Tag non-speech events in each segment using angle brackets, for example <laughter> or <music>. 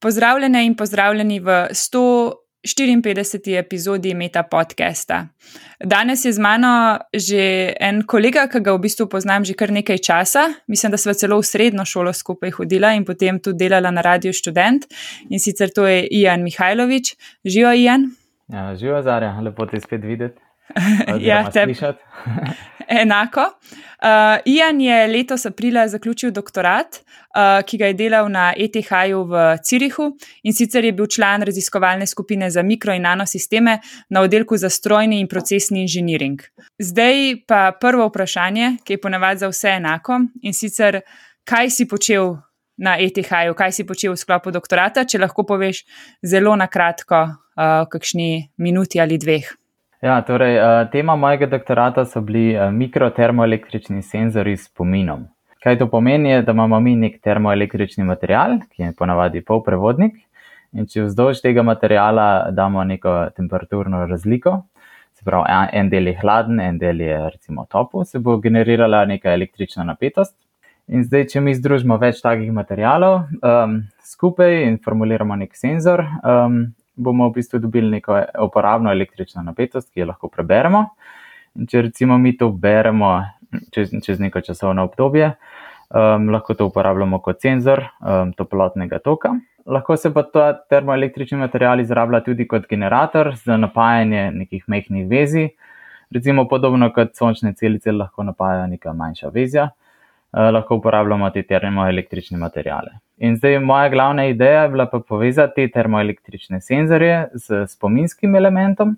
Pozdravljene in pozdravljeni v 154. epizodi Meta podcasta. Danes je z mano že en kolega, ki ga v bistvu poznam že kar nekaj časa. Mislim, da smo celo v srednjo šolo skupaj hodila in potem tudi delala na Radio Student. In sicer to je Ijan Mihajlović. Živijo, Ijan? Ja, živijo, Zarja, lepo te spet videti. Ja, te slišati. <laughs> Enako. Uh, Ijan je letos aprila zaključil doktorat, uh, ki ga je delal na ETH-ju v Cirihu in sicer je bil član raziskovalne skupine za mikro in nanosisteme na oddelku za strojni in procesni inženiring. Zdaj pa prvo vprašanje, ki je ponavadi za vse enako in sicer, kaj si počel na ETH-ju, kaj si počel v sklopu doktorata, če lahko poveš zelo na kratko, uh, kakšni minuti ali dveh. Ja, torej, eh, tema mojega doktorata so bili eh, mikrotermoelektrični senzori s spominom. Kaj to pomeni, je, da imamo mi nek termoelektrični material, ki je ponavadi polprevodnik, in če vzdolž tega materijala damo neko temperaturno razliko, se pravi, en del je hladen, en del je recimo topel, se bo generirala neka električna napetost. In zdaj, če mi združimo več takih materijalov um, skupaj in formuliramo nek senzor, um, bomo v bistvu dobili neko uporabno električno napetost, ki jo lahko preberemo. In če recimo mi to beremo čez, čez neko časovno obdobje, um, lahko to uporabljamo kot senzor um, toplotnega toka. Lahko se pa ta termoelektrični material izrablja tudi kot generator za napajanje nekih mehkih vezi, recimo podobno kot sončne celice lahko napajajo neka manjša vezja. Eh, lahko uporabljamo te termoelektrične materijale. In zdaj moja glavna ideja je bila pa povezati te termoelektrične senzorje z spominskim elementom,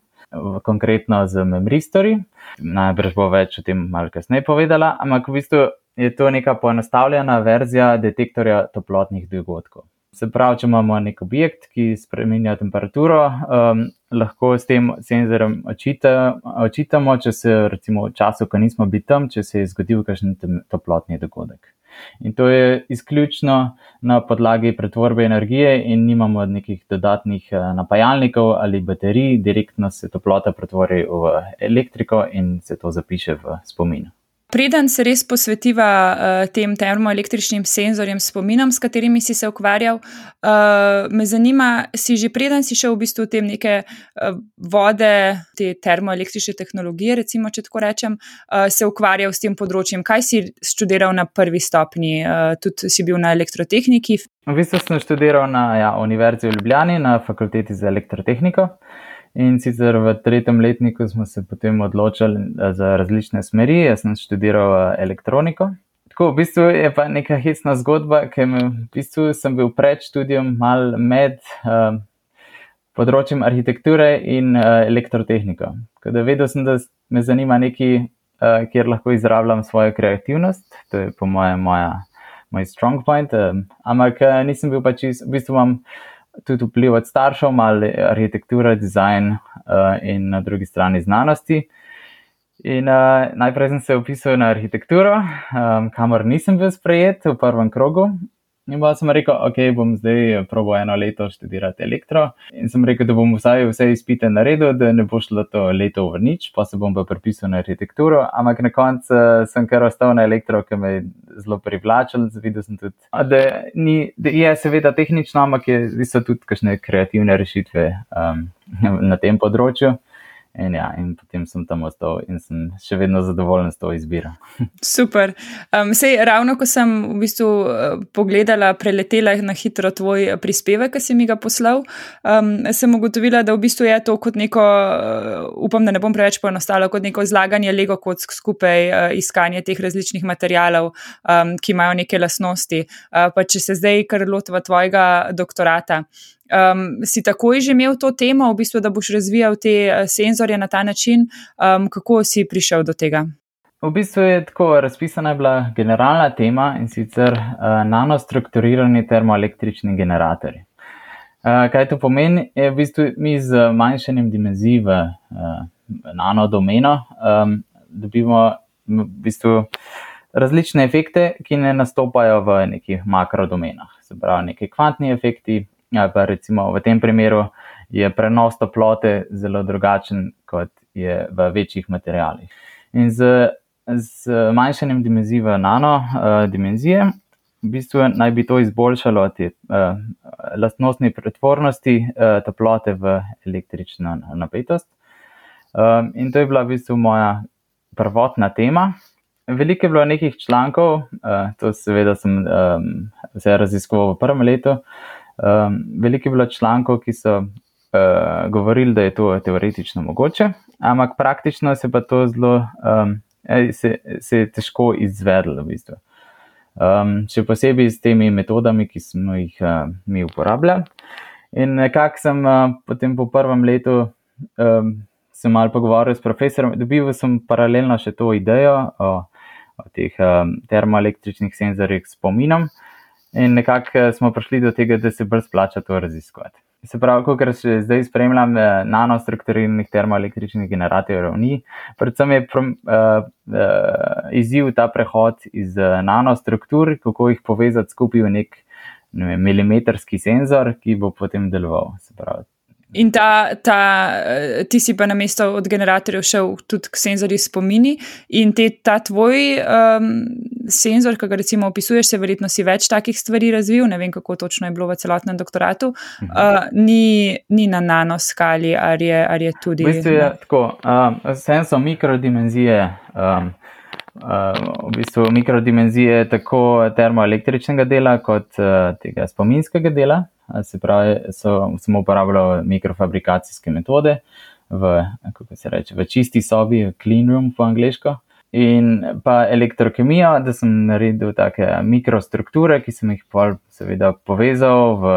konkretno z memristori. Najbrž bo več o tem malo kasneje povedala, ampak v bistvu je to neka poenostavljena verzija detektorja toplotnih dogodkov. Se pravi, če imamo nek objekt, ki spremenja temperaturo, um, lahko s tem senzorjem očita, očitamo, če se recimo v času, ko nismo bili tam, če se je zgodil kakšen toplotni dogodek. In to je izključno na podlagi pretvorbe energije in nimamo nekih dodatnih uh, napajalnikov ali baterij, direktno se toplota pretvori v elektriko in se to zapiše v spominu. Preden se res posvetiva uh, tem termoelektričnim senzorjem, spominom, s katerimi si se ukvarjal, uh, me zanima, si že preden si šel v bistvu v te neke uh, vode, te termoelektrične tehnologije, recimo, če tako rečem, uh, se ukvarjal s tem področjem. Kaj si študiral na prvi stopni, uh, tudi si bil na elektrotehniki? V bistvu sem študiral na ja, Univerzi v Ljubljani, na fakulteti za elektrotehniko. In sicer v tretjem letniku smo se potem odločili eh, za različne smeri. Jaz sem študiral eh, elektroniko. Tako, v bistvu je pa neka hitsna zgodba, ker v bistvu sem bil pred študijem mal med uh, področjem arhitekture in uh, elektrotehniko. Da vedel sem, da me zanima nekaj, uh, kjer lahko izrabljam svojo kreativnost. To je po mojem moja, moj strong point. Uh, ampak uh, nisem bil pač, v bistvu imam tudi vpliv od staršev, malo arhitektura, dizajn uh, in na drugi strani znanosti. In uh, najprej sem se upisal na arhitekturo, um, kamor nisem bil sprejet v prvem krogu, In pa sem rekel, ok, bom zdaj probo eno leto študirati elektro. In sem rekel, da bom vsaj vse izpite naredil, da ne bo šlo to leto v nič, pa se bom pa pripisal na arhitekturo. Ampak na koncu sem kar ostal na elektro, ki me zelo privlačil. Videl sem tudi, da, ni, da je seveda tehnično, ampak je, so tudi kakšne kreativne rešitve um, na tem področju. In, ja, in potem sem tam ostal in sem še vedno zadovoljen s to izbiro. <laughs> Super. Um, sej, ravno ko sem v bistvu uh, pogledala, preletela na hitro tvoj prispevek, ki si mi ga poslal, um, sem ugotovila, da v bistvu je to kot neko, uh, upam, da ne bom preveč poenostavila, kot neko zlaganje Lego kock skupaj, uh, iskanje teh različnih materijalov, um, ki imajo neke lasnosti. Uh, pa če se zdaj kar loteva tvojega doktorata. Um, si takoj že imel to temo, v bistvu, da boš razvijal te uh, senzorje na ta način, um, kako si prišel do tega? V bistvu je tako razpisana bila generalna tema in sicer uh, nanostrukturirani termoelektrični generatorji. Uh, kaj to pomeni? Je v bistvu mi z manjšanjem dimenzij v uh, nanodomeno um, dobimo v bistvu različne efekte, ki ne nastopajo v nekih makrodomenah. Se pravi, neki kvantni efekti, ali pa recimo v tem primeru je prenos toplote zelo drugačen, kot je v večjih materijalih. In z, z manjšanjem dimenzij v nano uh, dimenzije, v bistvu naj bi to izboljšalo te uh, lastnostni pretvornosti uh, toplote v električno napetost. Um, in to je bila v bistvu moja prvotna tema. Veliko je bilo nekih člankov, uh, to seveda sem um, vse raziskoval v prvem letu. Um, veliko je bilo člankov, ki so uh, govorili, da je to teoretično mogoče, ampak praktično se pa to zelo, um, se, se je težko izvedlo v bistvu. Um, še posebej s temi metodami, ki smo jih uh, mi uporabljali. In nekako sem uh, potem po prvem letu um, se mal pogovarjal s profesorjem, dobil sem paralelno še to idejo o o teh um, termoelektričnih senzorjih spominom. In nekako eh, smo prišli do tega, da se bolj splača to raziskovati. Se pravi, ko še zdaj spremljam eh, nanostrukturiranih termoelektričnih generatorjev, ni. Predvsem je prom, uh, uh, izziv ta prehod iz nanostruktur, kako jih povezati skupaj v nek ne vem, milimetrski senzor, ki bo potem deloval. Se pravi, In ta, ta, eh, ti si pa na mesto od generatorjev šel tudi k senzorju spomini, in te, ta tvoj um, senzor, ki ga recimo opisuješ, se verjetno si več takih stvari razvil, ne vem kako točno je bilo v celotnem doktoratu, mhm. uh, ni, ni na nanoskali, ali je, ali je tudi. V bistvu je tako, um, senzor mikrodimenzije. Um, Uh, v bistvu mikrodimenzije tako termoelektričnega dela, kot uh, tega spominskega dela, se pravi, so, sem uporabljal mikrofabrikacijske metode v, kako se reče, v čisti sobi, clean room po angliško. In pa elektrokemijo, da sem naredil take mikrostrukture, ki sem jih pol seveda povezal v,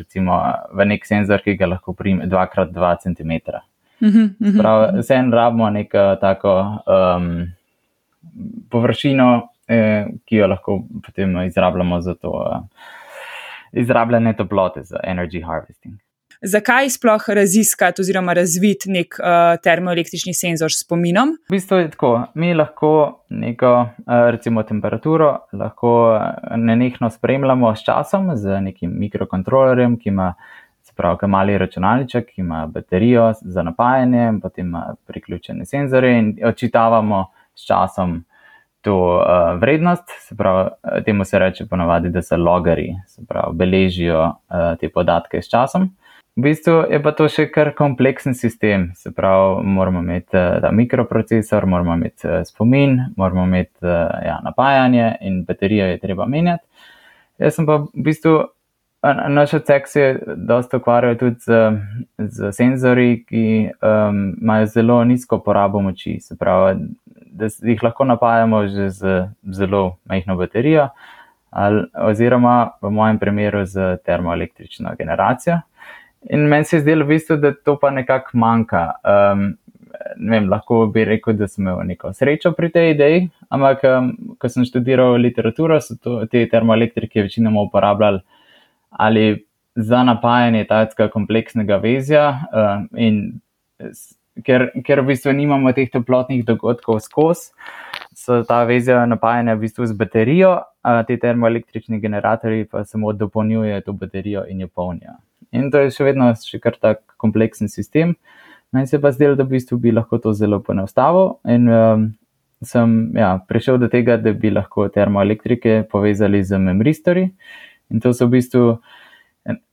recimo, v nek senzor, ki ga lahko prime 2x2 cm. Prav, vse en rabimo neko tako um, površino, eh, ki jo lahko potem izrabljamo za to. Uh, izrabljene toplote za energy harvesting. Zakaj sploh raziskati oziroma razviti nek uh, termoelektrični senzor s spominom? V bistvu je tako, mi lahko neko, uh, recimo, temperaturo lahko uh, nenehno spremljamo s časom z nekim mikrokontrolerjem, ki ima pravi, mali računalniček, ki ima baterijo za napajanje, potem ima priključene senzore in odčitavamo s časom to uh, vrednost, se pravi, eh, temu se reče ponovadi, da se logari, se pravi, beležijo uh, te podatke s časom. V bistvu je pa to še kar kompleksen sistem, se pravi, moramo imeti uh, mikroprocesor, moramo imeti uh, spomin, moramo imeti uh, ja, napajanje in baterijo je treba menjati. Jaz sem pa v bistvu. Naš odsek se je dosta ukvarjal tudi z, z senzori, ki um, imajo zelo nizko porabo moči. Se pravi, da jih lahko napajamo že z zelo majhno baterijo, ali, oziroma v mojem primeru z termoelektrično generacijo. In meni se je zdelo v bistvu, da to pa nekako manjka. Um, vem, lahko bi rekel, da sem imel neko srečo pri tej ideji, ampak um, ko sem študiral literaturo, so to, te termoelektrike večinoma uporabljali ali za napajanje takega kompleksnega vezja um, in ker, ker v bistvu nimamo teh toplotnih dogodkov skozi, so ta vezja napajanja v bistvu z baterijo, a te termoelektrični generatorji pa samo dopolnjujejo to baterijo in jo polnijo. In to je še vedno še kar tak kompleksen sistem. Meni se pa zdelo, da v bistvu bi lahko to zelo poenostavil in um, sem ja, prišel do tega, da bi lahko termoelektrike povezali z memristori. In to so v bistvu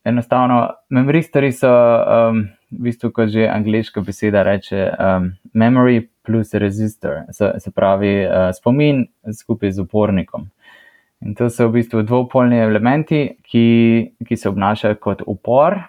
enostavno, memristori so. Um, v bistvu, kot že angliška beseda reče, um, memory plus resistor, se, se pravi uh, spomin skupaj z upornikom. In to so v bistvu dvopolni elementi, ki, ki se obnašajo kot upor,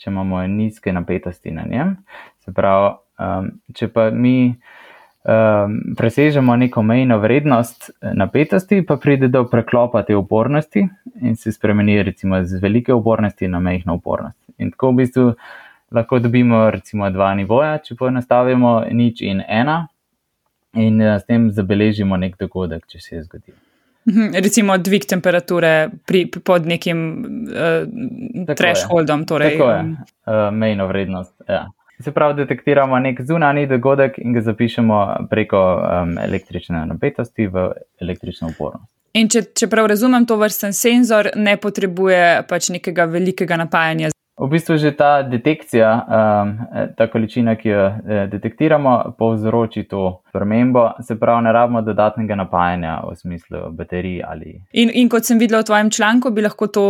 če imamo nizke napetosti na njem. Se pravi, um, če pa mi um, presežemo neko mejno vrednost napetosti, pa pride do preklopa te upornosti in se spremeni recimo z velike upornosti na mehko upornost. In tako v bistvu lahko dobimo recimo dva nivoja, če poenostavimo nič in ena, in uh, s tem zabeležimo nek dogodek, če se je zgodil. Mhm, recimo dvig temperature pri, pod nekim uh, thresholdom. Torej. Tako je, uh, mejno vrednost. Ja. Se pravi, detektiramo nek zunani dogodek in ga zapišemo preko um, električne napetosti v električno upornost. In če, če prav razumem, to vrsten senzor ne potrebuje pač nekega velikega napajanja. V bistvu že ta detekcija, um, ta količina, ki jo eh, detektiramo, povzroči to spremembo, se pravi, ne rabimo dodatnega napajanja v smislu baterij. Ali... In, in kot sem videla v tvojem članku, bi lahko to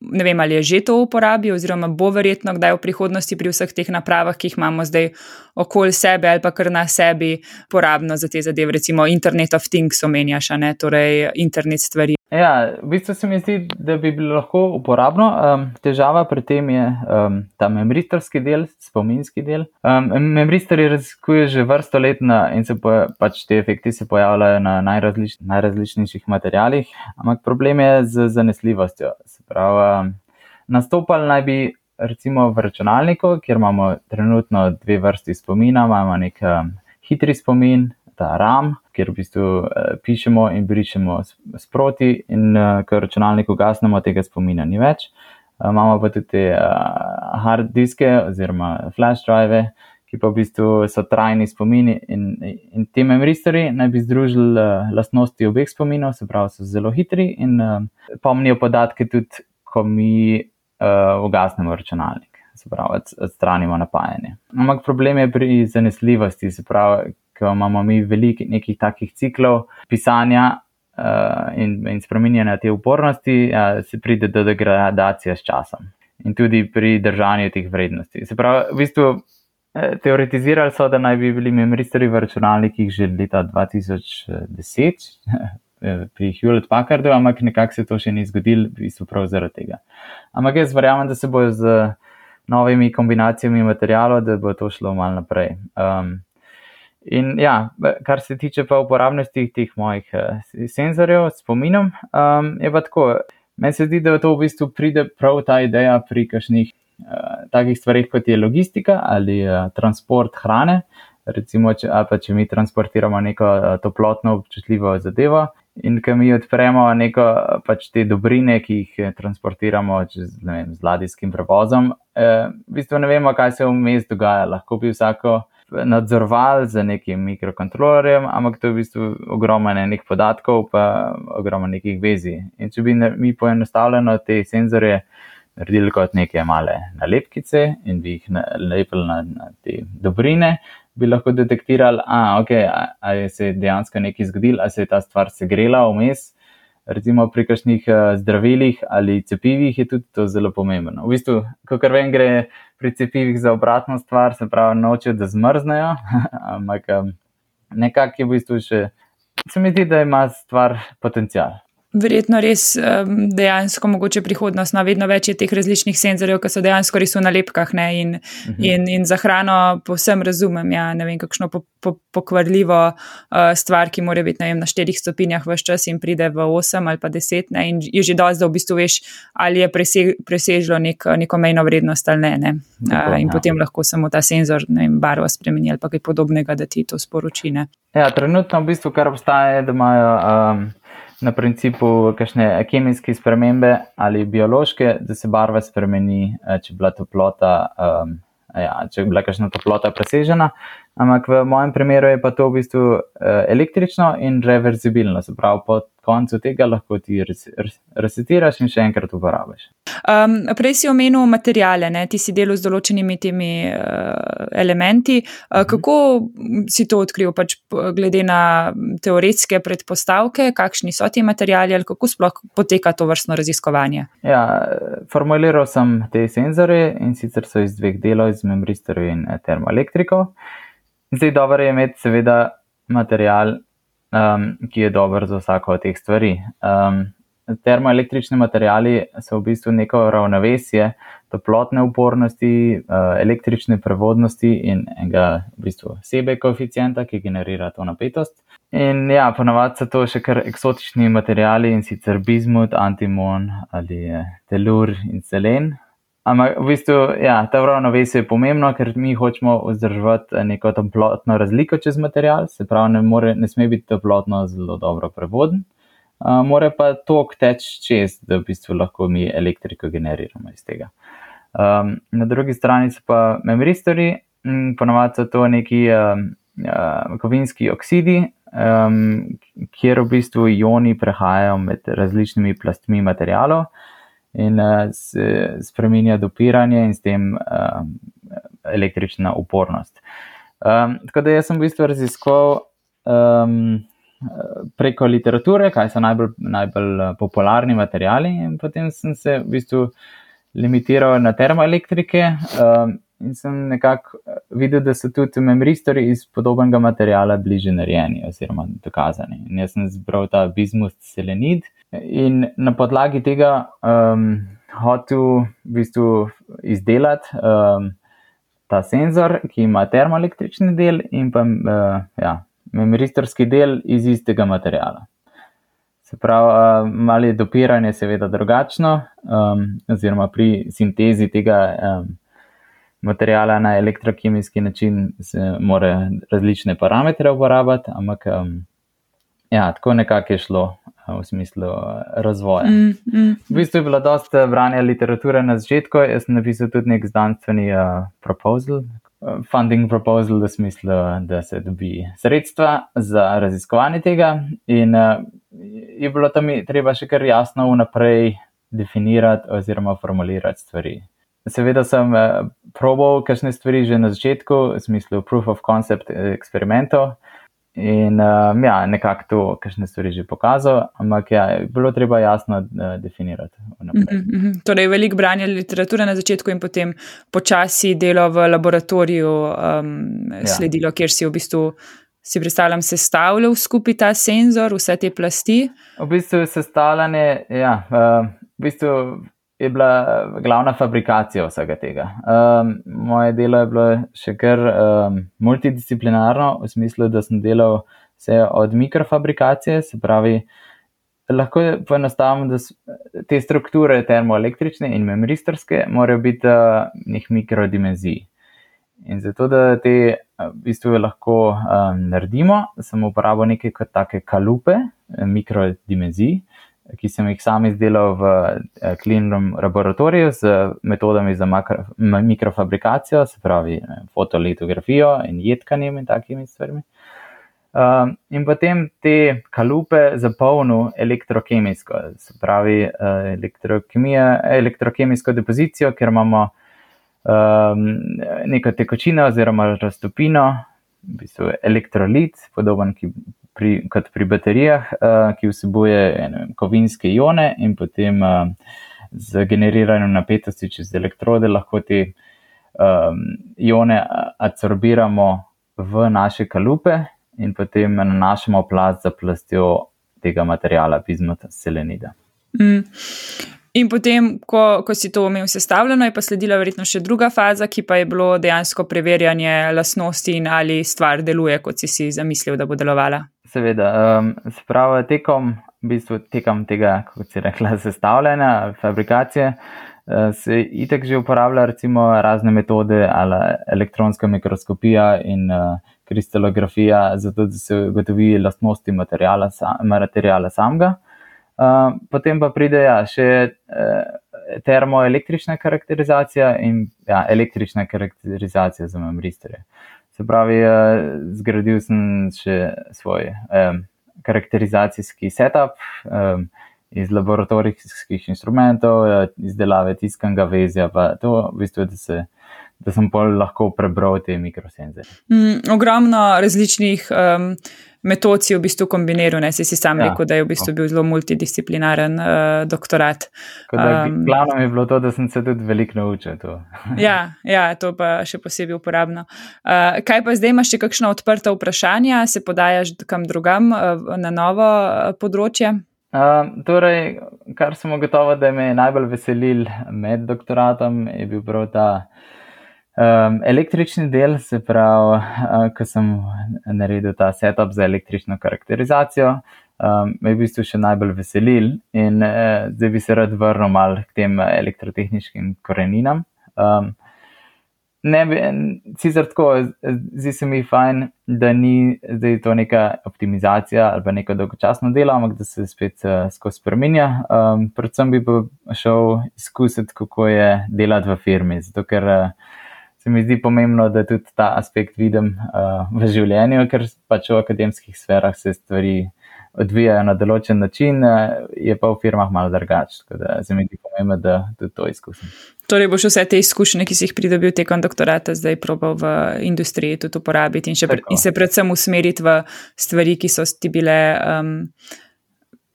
ne vem, ali je že to v uporabi, oziroma bo verjetno kdaj v prihodnosti pri vseh teh napravah, ki jih imamo zdaj okoli sebe ali pa kar na sebi, porabno za te zadeve, recimo Internet of Things omenjaš, ne torej internet stvari. Ja, v bistvu se mi zdi, da bi bilo lahko uporabno. Um, težava pri tem je um, ta memristorski del, spominski del. Um, memristori raziskujejo že vrsto let na, in se po, pač te efekti se pojavljajo na najrazlič, najrazličnejših materijalih, ampak problem je z zanesljivostjo. Pravi, um, nastopali naj bi recimo v računalniku, kjer imamo trenutno dve vrsti spomina, imamo nek um, hitri spomin, ta RAM, kjer v bistvu uh, pišemo in brišemo sproti, in uh, ko računalnik ugasnemo, tega spomina ni več. Uh, imamo pa tudi te uh, hard diske oziroma flash drive, ki pa v bistvu so trajni spomini in, in ti memoristori naj bi združili uh, lastnosti obeh spominov, se pravi, so zelo hitri in uh, pomnijo podatke tudi, ko mi uh, ugasnemo računalnik. Se pravi, odstranimo napajanje. Ampak problem je pri zanesljivosti, se pravi, ker imamo mi veliko nekih takih ciklov pisanja uh, in, in spremenjanja te upornosti, uh, se pride do degradacije s časom in tudi pri držanju teh vrednosti. Se pravi, v bistvu eh, teoretizirali so, da naj bi bili memoristori v računalnikih že leta 2010. <laughs> Pri Hewlett Packardu, ampak nekako se to še ni zgodilo, v bistvu prav zaradi tega. Ampak jaz verjamem, da se bo z novimi kombinacijami materijalov, da bo to šlo malo naprej. Um, In ja, kar se tiče pa uporabnosti teh mojih uh, senzorjev, spominom, um, je pa tako. Meni se zdi, da to v bistvu pride prav ta ideja pri kakšnih uh, takih stvarih, kot je logistika ali uh, transport hrane. Recimo, če, pa, če mi transportiramo neko uh, toplotno občutljivo zadevo in ko mi odpremo neko pač te dobrine, ki jih transportiramo čez, vem, z ladijskim prevozom, uh, v bistvu ne vemo, kaj se vmes dogaja. Lahko bi vsako nadzorval z nekim mikrokontrolerjem, ampak to je v bistvu ogromno enih podatkov, pa ogromno nekih vezi. In če bi mi poenostavljeno te senzore naredili kot neke male nalepkice in bi jih nalepili na, na te dobrine, bi lahko detektirali, a, okay, a, a je se dejansko nekaj zgodilo, a se je ta stvar segrela vmes recimo pri kakšnih uh, zdravilih ali cepivih, je tudi to zelo pomembno. V bistvu, kot vem, gre pri cepivih za obratno stvar, se pravi, nočejo, da zmrznejo, <laughs> ampak nekako je v bistvu še, se mi zdi, da ima stvar potencial verjetno res dejansko mogoče prihodnost. No, vedno več je teh različnih senzorjev, ki so dejansko res v nalepkah ne, in, uh mhm. -huh. in, in za hrano povsem razumem. Ja, ne vem, kakšno po, po, pokvarljivo uh, stvar, ki mora biti vem, na štirih stopinjah vse čas in pride v osem ali pa deset. Ne, in je že dosti, da v bistvu veš, ali je prese, presežilo nek, neko mejno vrednost ali ne. ne. Uh, in ja. potem lahko samo ta senzor vem, barvo spremeni ali pa kaj podobnega, da ti to sporočine. Ja, trenutno v bistvu kar obstaja, da imajo. Um, na principu kakšne kemijske spremembe ali biološke, da se barva spremeni, eh, če je bila toplota, um, ja, če je bila kakšna toplota presežena. Ampak v mojem primeru je pa to v bistvu uh, električno in reverzibilno, se pravi, po koncu tega lahko ti resetiraš in še enkrat uporabiš. Um, prej si omenil materijale, ne? ti si delal z določenimi temi uh, elementi. Uh, kako si to odkril, pač glede na teoretske predpostavke, kakšni so ti materijali ali kako sploh poteka to vrstno raziskovanje? Ja, formuliral sem te senzore in sicer so iz dveh delov, iz memoristorjev in termoelektrikov. Zdaj, dobro je imeti, seveda, material, um, ki je dober za vsako od teh stvari. Um, termoelektrični materiali so v bistvu neko ravnovesje toplotne upornosti, uh, električne prevodnosti in enega v bistvu sebe koeficienta, ki generira to napetost. In ja, ponavadi so to še kar eksotični materiali in sicer bizmut, antimon ali telur in selen. Ampak v bistvu, ja, ta ravnovesje je pomembno, ker mi hočemo vzdrževati neko toplotno razliko čez material, se pravi, ne, more, ne sme biti toplotno zelo dobro prevoden, uh, more pa tok teč čez, da v bistvu lahko mi elektriko generiramo iz tega. Um, na drugi strani so pa memoristori, ponovadi so to neki um, uh, kovinski oksidi, um, kjer v bistvu ioni prehajajo med različnimi plastmi materialov in uh, se spremenja dopiranje in s tem uh, električna upornost. Um, tako da jaz sem v bistvu raziskoval um, preko literature, kaj so najbolj, najbolj popularni materiali, in potem sem se v bistvu limitiral na termoelektrike. Um, in sem nekako videl, da so tudi memoristori iz podobnega materijala bliže narejeni oziroma dokazani. In jaz sem zbral ta bismut selenid in na podlagi tega um, hotel v bistvu izdelati um, ta senzor, ki ima termoelektrični del in pa uh, ja, memoristorski del iz istega materijala. Se pravi, uh, malo je dopiranje seveda drugačno, um, oziroma pri sintezi tega um, materijala na elektrokemijski način se mora različne parametre uporabljati, ampak um, ja, tako nekako je šlo uh, v smislu uh, razvoja. Mm, mm. V bistvu je bilo dosta branja literature na začetku, jaz sem napisal tudi nek znanstveni uh, proposal, funding proposal, v smislu, da se dobi sredstva za raziskovanje tega. In uh, je bilo tam treba še kar jasno vnaprej definirati oziroma formulirati stvari. Seveda sem uh, probal kakšne stvari že na začetku, v smislu proof of concept eksperimentov. In um, ja, nekako to, kakšne stvari že pokazal, ampak ja, bilo treba jasno uh, definirati. Mm -hmm. Torej, veliko branja literature na začetku in potem počasi delo v laboratoriju um, ja. sledilo, kjer si v bistvu, si predstavljam, sestavljal skupaj ta senzor, vse te plasti. V bistvu sestavljanje, ja, uh, v bistvu je bila glavna fabrikacija vsega tega. Um, moje delo je bilo še kar um, multidisciplinarno, v smislu, da sem delal vse od mikrofabrikacije, se pravi, lahko poenostavim, da te strukture termoelektrične in memoristorske morajo biti uh, nek mikrodimenzij. In zato, da te v bistvu lahko um, naredimo, sem uporabil neke kot take kalupe, mikrodimenzij ki sem jih sam izdelal v Cleanroom eh, laboratoriju z metodami za makro, mikrofabrikacijo, se pravi fotolitografijo in jedkanjem in takimi stvarmi. Uh, in potem te kalupe zapolnil elektrokemijsko, se pravi uh, elektrokemijsko depozicijo, ker imamo um, neko tekočino oziroma raztopino, v bistvu elektrolit, podoben ki, pri, kot pri baterijah, uh, ki vsebuje vem, kovinske ione in potem uh, z generiranjem napetosti čez elektrode lahko te um, ione absorbiramo v naše kalupe in potem nanašamo plast za plastjo tega materijala, bizmata selenida. Mm. In potem, ko, ko si to imel sestavljeno, je pa sledila verjetno še druga faza, ki pa je bilo dejansko preverjanje lastnosti in ali stvar deluje, kot si si zamislil, da bo delovala. Seveda, um, spravo tekom, v bistvu tekom tega, kot si rekla, <laughs> sestavljanja, fabrikacije, uh, se itek že uporablja recimo razne metode, ali elektronska mikroskopija in uh, kristalografija, zato da se ugotovi lastnosti materijala, sa, materijala samega. Uh, potem pa pride ja, še uh, termoelektrična karakterizacija in ja, električna karakterizacija za memoristorje. Se pravi, uh, zgradil sem še svoj um, karakterizacijski setup um, iz laboratorijskih instrumentov, uh, izdelave tiskanega vezja, pa to v bistvu, da se. Da sem lahko prebral te mikrosenzore. Mm, ogromno različnih um, metod si v bistvu kombiniral, ne si, si sam ja. rekel, da je v bistvu bil zelo multidisciplinaren uh, doktorat. Um, Glavno je bilo to, da sem se tudi veliko naučil. <laughs> ja, ja, to pa še posebej uporabno. Uh, kaj pa zdaj imaš še kakšno odprta vprašanja, se podajaš kam drugam uh, na novo uh, področje? Uh, torej, kar sem ugotovil, da me je najbolj veselil med doktoratom, je bil prav ta. Um, električni del, se pravi, uh, ko sem naredil ta setup za električno karakterizacijo, um, me je v bistvu še najbolj veselil in uh, zdaj bi se rad vrnil mal k tem elektrotehničnim koreninam. Um, ne bi, sicer tako, zdi se mi fajn, da ni zdaj to neka optimizacija ali pa neko dolgočasno delo, ampak da se spet uh, skozi spremenja. Um, predvsem bi pa šel izkusiti, kako je delati v firmi, zato ker uh, se mi zdi pomembno, da tudi ta aspekt vidim uh, v življenju, ker pač v akademskih sferah se stvari odvijajo na določen način, je pa v firmah malo drugače. Tako da se mi zdi pomembno, da tudi to izkusim. Torej, boš vse te izkušnje, ki si jih pridobil tekom doktorata, zdaj probal v industriji tudi uporabiti in, pre, in se predvsem usmeriti v stvari, ki so ti bile. Um,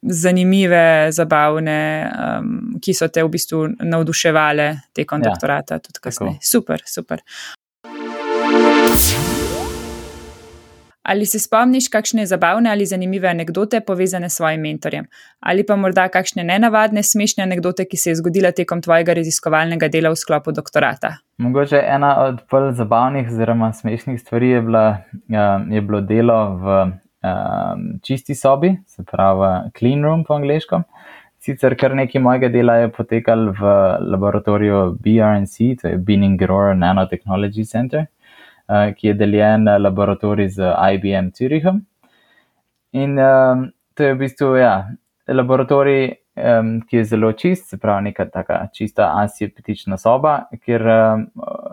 Zanimive, zabavne, um, ki so te v bistvu navduševale tekom ja, doktorata, tudi kasneje. Super, super. Ali se spomniš kakšne zabavne ali zanimive anekdote povezane s svojim mentorjem? Ali pa morda kakšne nenavadne, smešne anekdote, ki se je zgodila tekom tvojega raziskovalnega dela v sklopu doktorata? Mogoče ena od bolj zabavnih oziroma smešnih stvari je, bila, ja, je bilo delo v um, čisti sobi, se pravi clean room po angliško. Sicer kar nekaj mojega dela je potekalo v laboratoriju BRNC, to je Binning Grower Nanotechnology Center. Eh, ki je deljen laboratorij z IBM Zürichom. In um, to je v bistvu ja, laboratorij, um, ki je zelo čist, se pravi, neka taka čista asijepetična soba, kjer um,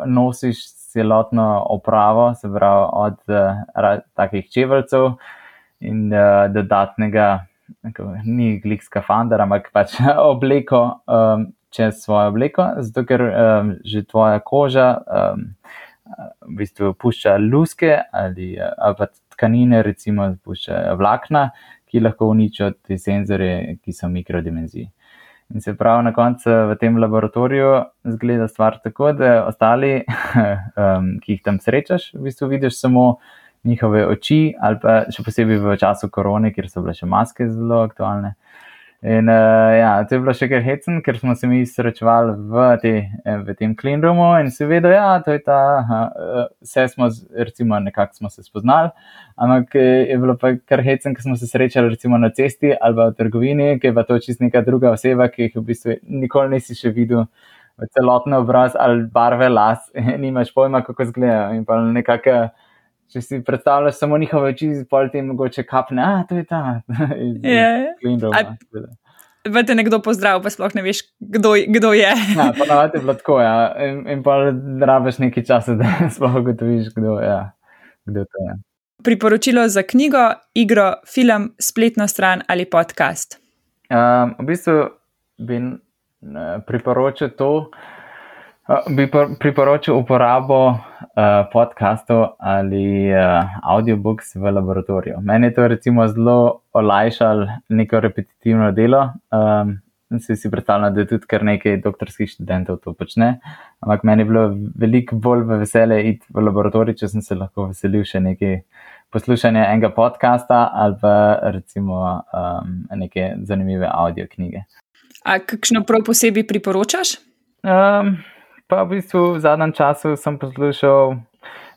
nosiš celotno opravo, se pravi, od uh, takih čeveljcev in uh, dodatnega, ni glik skafandra, ampak pač <laughs> obleko um, čez svojo obleko, zato ker um, že tvoja koža. Um, v bistvu pušča luske ali, ali pa tkanine, recimo pušča vlakna, ki lahko uničijo te senzore, ki so mikrodimenzij. In se pravi, na koncu v tem laboratoriju zgleda stvar tako, da ostali, um, <laughs> ki jih tam srečaš, v bistvu vidiš samo njihove oči, ali pa še posebej v času korone, kjer so bile še maske zelo aktualne. In uh, ja, to je bilo še kar hecen, ker smo se mi srečevali v, te, eh, v tem clean roomu in se vedo, ja, to je ta, uh, vse smo, recimo, nekako smo se spoznali, ampak je bilo pa kar hecen, ker smo se srečali recimo na cesti ali v trgovini, ki je pa to čist neka druga oseba, ki jih v bistvu nikoli nisi še videl. Celotni obraz ali barve las, <laughs> nimaš pojma, kako izgledajo. In pa nekako, če si predstavljaš samo njihove oči, pol ti mogoče kapne, a to je ta. <laughs> V te nekdo pozdravlja, pa sploh ne veš, kdo, kdo je. ja, <laughs> Ponavadi je bilo tako, ja. in, in pa rabiš nekaj časa, <laughs> da sploh ugotoviš, kdo, ja. kdo to je. Priporočilo za knjigo, igro, film, spletno stran ali podcast? Um, v bistvu bi priporočil to, bi priporočil uporabo uh, podkastov ali uh, audiobooks v laboratoriju. Meni je to recimo zelo olajšalo neko repetitivno delo. Um, Se si predstavljam, da je tudi kar nekaj doktorskih študentov to počne. Ampak meni je bilo veliko bolj veselje iti v laboratorij, če sem se lahko veselil še nekaj poslušanja enega podcasta ali pa recimo um, neke zanimive audio knjige. A kakšno prav posebej priporočaš? Um, pa v bistvu v zadnjem času sem poslušal,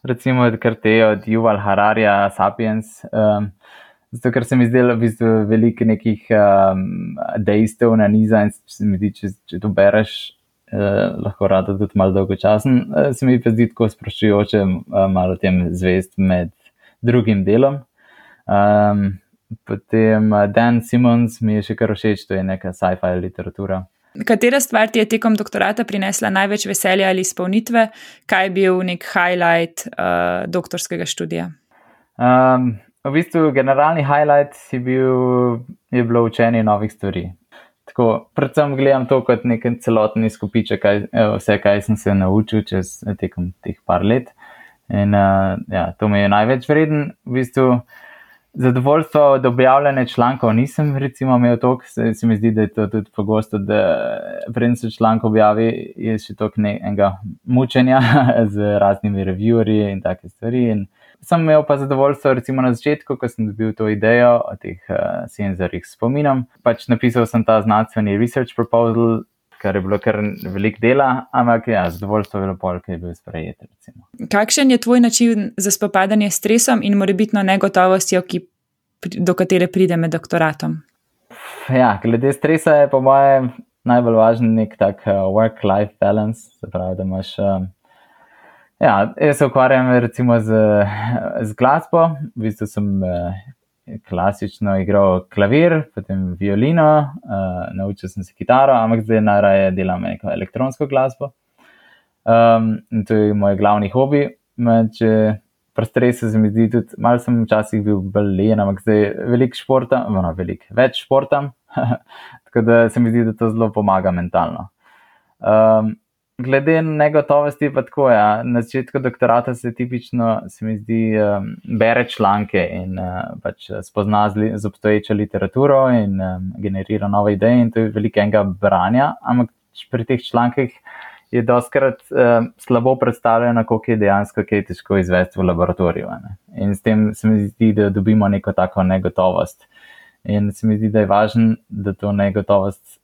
recimo, kar te od Juval Hararja, Sapiens. Um, zato, ker se mi zdelo v bistvu veliko nekih um, dejstev na niza in se mi zdi, če, če to bereš, uh, lahko rado tudi malo dolgočasen. Uh, se mi pa zdi tako sproščujoče, uh, malo tem zvest med drugim delom. Um, potem Dan Simons mi je še kar všeč, to je neka sci-fi literatura. Katera stvar ti je tekom doktorata prinesla največ veselja ali izpolnitve, kaj je bil nek highlight uh, doktorskega študija? Um, v bistvu, generalni highlight je, bil, je bilo učenje novih stvari. Tako, predvsem gledam to kot nek celotni skupiček, kaj, vse, kaj sem se naučil čez tekom teh par let. In uh, ja, to mi je največ vreden. V bistvu, Zadovoljstvo od objavljanja člankov nisem, recimo, imel toliko, se, se mi zdi, da je to tudi pogosto, da preden se članek objavi, je še toliko enega mučenja <laughs> z raznimi reviewerji in take stvari. In sem imel pa zadovoljstvo, recimo na začetku, ko sem dobil to idejo o teh uh, senzorjih spominom. Pač napisal sem ta znanstveni research proposal, kar je bilo kar velik dela, ampak ja, zadovoljstvo je bilo pol, ki je bil sprejet. Recimo. Kakšen je tvoj način za spopadanje s stresom in morebitno negotovostjo, ki, do katere pride med doktoratom? Ja, glede stresa je po mojem najbolj važen nek tak uh, work-life balance, se pravi, da imaš. Uh, Ja, jaz se ukvarjam recimo z, z glasbo, v bistvu sem uh, klasično igral klavir, potem violino, uh, naučil sem se kitaro, ampak zdaj najraje delam neko elektronsko glasbo. Um, in to je moj glavni hobi. Stresu se mi zdi tudi, malo sem včasih bil bolj len, ampak zdaj veliko športa, no, veliko več športa, <laughs> tako da se mi zdi, da to zelo pomaga mentalno. Um, glede negotovosti, pa tako je. Ja, na začetku doktorata se tipično, se mi zdi, um, bere članke in uh, pač spozna z, z obstoječo literaturo in um, generira nove ideje, in to je veliko enega branja, ampak pri teh člankih je doskrat uh, slabo predstavljeno, koliko je dejansko kaj težko izvesti v laboratoriju. Ne? In s tem se mi zdi, da dobimo neko tako negotovost. In se mi zdi, da je važno, da to negotovost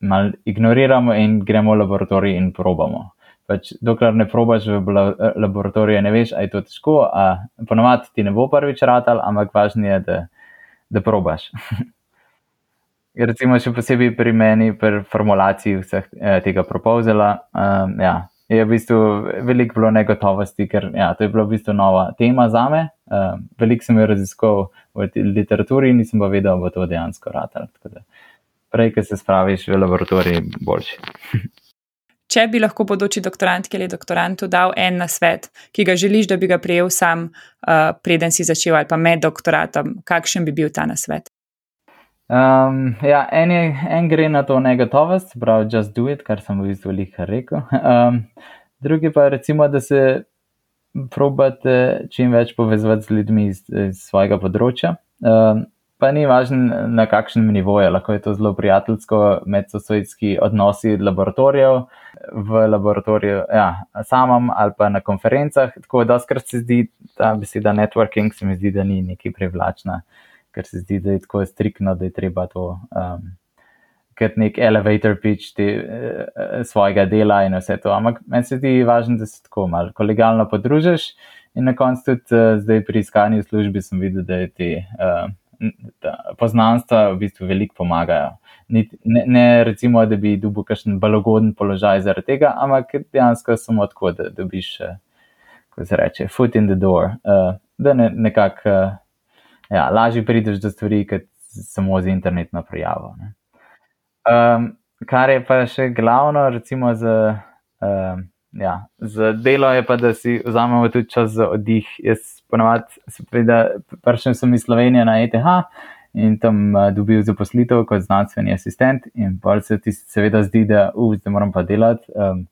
mal ignoriramo in gremo v laboratorij in probamo. Pač, dokler ne probaš v laboratoriju, ne veš, ali je to težko. Ponovadi ti ne bo prvič ratal, ampak važno je, da, da probaš. <laughs> recimo še posebej pri meni, pri formulaciji vseh eh, tega propozela, um, ja, je v bistvu veliko bilo negotovosti, ker ja, to je bila v bistvu nova tema za me. Um, veliko sem jo raziskal v literaturi nisem pa vedel, da bo to dejansko ratal. Prej, ki se spraviš v laboratoriji, boljši. <laughs> Če bi lahko bodoči doktorantki ali doktorantu dal en na svet, ki ga želiš, da bi ga prijel sam, uh, preden si začel ali pa med doktoratom, kakšen bi bil ta na svet? Um, ja, en, je, en gre na to negotovost, pravi, just do it, kar sem v bistvu veliko rekel. <laughs> Um, drugi pa recimo, da se probate čim več povezati z ljudmi iz, iz svojega področja. Um, pa ni važno, na kakšnem nivoju, lahko je to zelo prijateljsko, medsosojski odnosi laboratorijev v laboratoriju, ja, samem ali pa na konferencah. Tako da, skrat se zdi ta beseda networking, se mi zdi, da ni neki privlačna ker se zdi, da je tako striktno, da je treba to um, kot nek elevator pitch te, uh, svojega dela in vse to. Ampak meni se zdi važno, da se tako malo kolegijalno podružiš in na koncu tudi uh, zdaj pri iskanju službi sem videl, da je te. Uh, Poznanstva v bistvu veliko pomagajo. Ne, ne recimo, da bi dobil kakšen balogoden položaj zaradi tega, ampak dejansko samo tako, da dobiš, kako se reče, foot in the door, uh, da ne, nekako uh, ja, lažje prideš do stvari, kot samo z internetno prijavo. Um, kar je pa še glavno, recimo, za, um, ja, za delo, je pa, da si vzamemo tudi čas za oddih. Jaz ponovadi, prvič sem iz Slovenije na ETH. In tam uh, dobil zaposlitev kot znanstveni asistent, in pa se ti seveda zdi, da uh, zdaj moram pa delati um,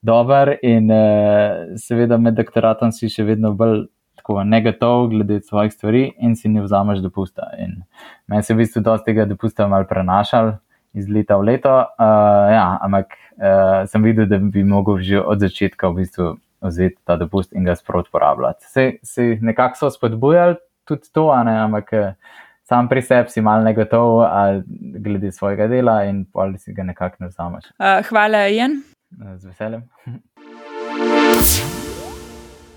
dobro, in uh, seveda med doktoratom si še vedno bolj tako negotov glede svojih stvari in si ne vzameš dopusta. In meni se v bistvu dosti tega dopusta mal prenašal iz leta v leto, uh, ja, ampak uh, sem videl, da bi mogel že od začetka v bistvu vzeti ta dopust in ga sprot porabljati. Se, se nekako so spodbujali tudi to, ne, ampak uh, sam pri sebi si mal negotov glede svojega dela in pol si ga nekako ne vzameš. Uh, hvala, Jan. Z veseljem. <laughs>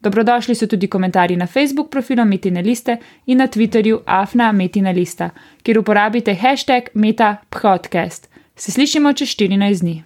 Dobrodošli so tudi komentarji na Facebook profilu Metina Liste in na Twitterju Afna Metina Lista, kjer uporabite hashtag MetaPodcast. Se slišimo čez 14 dni.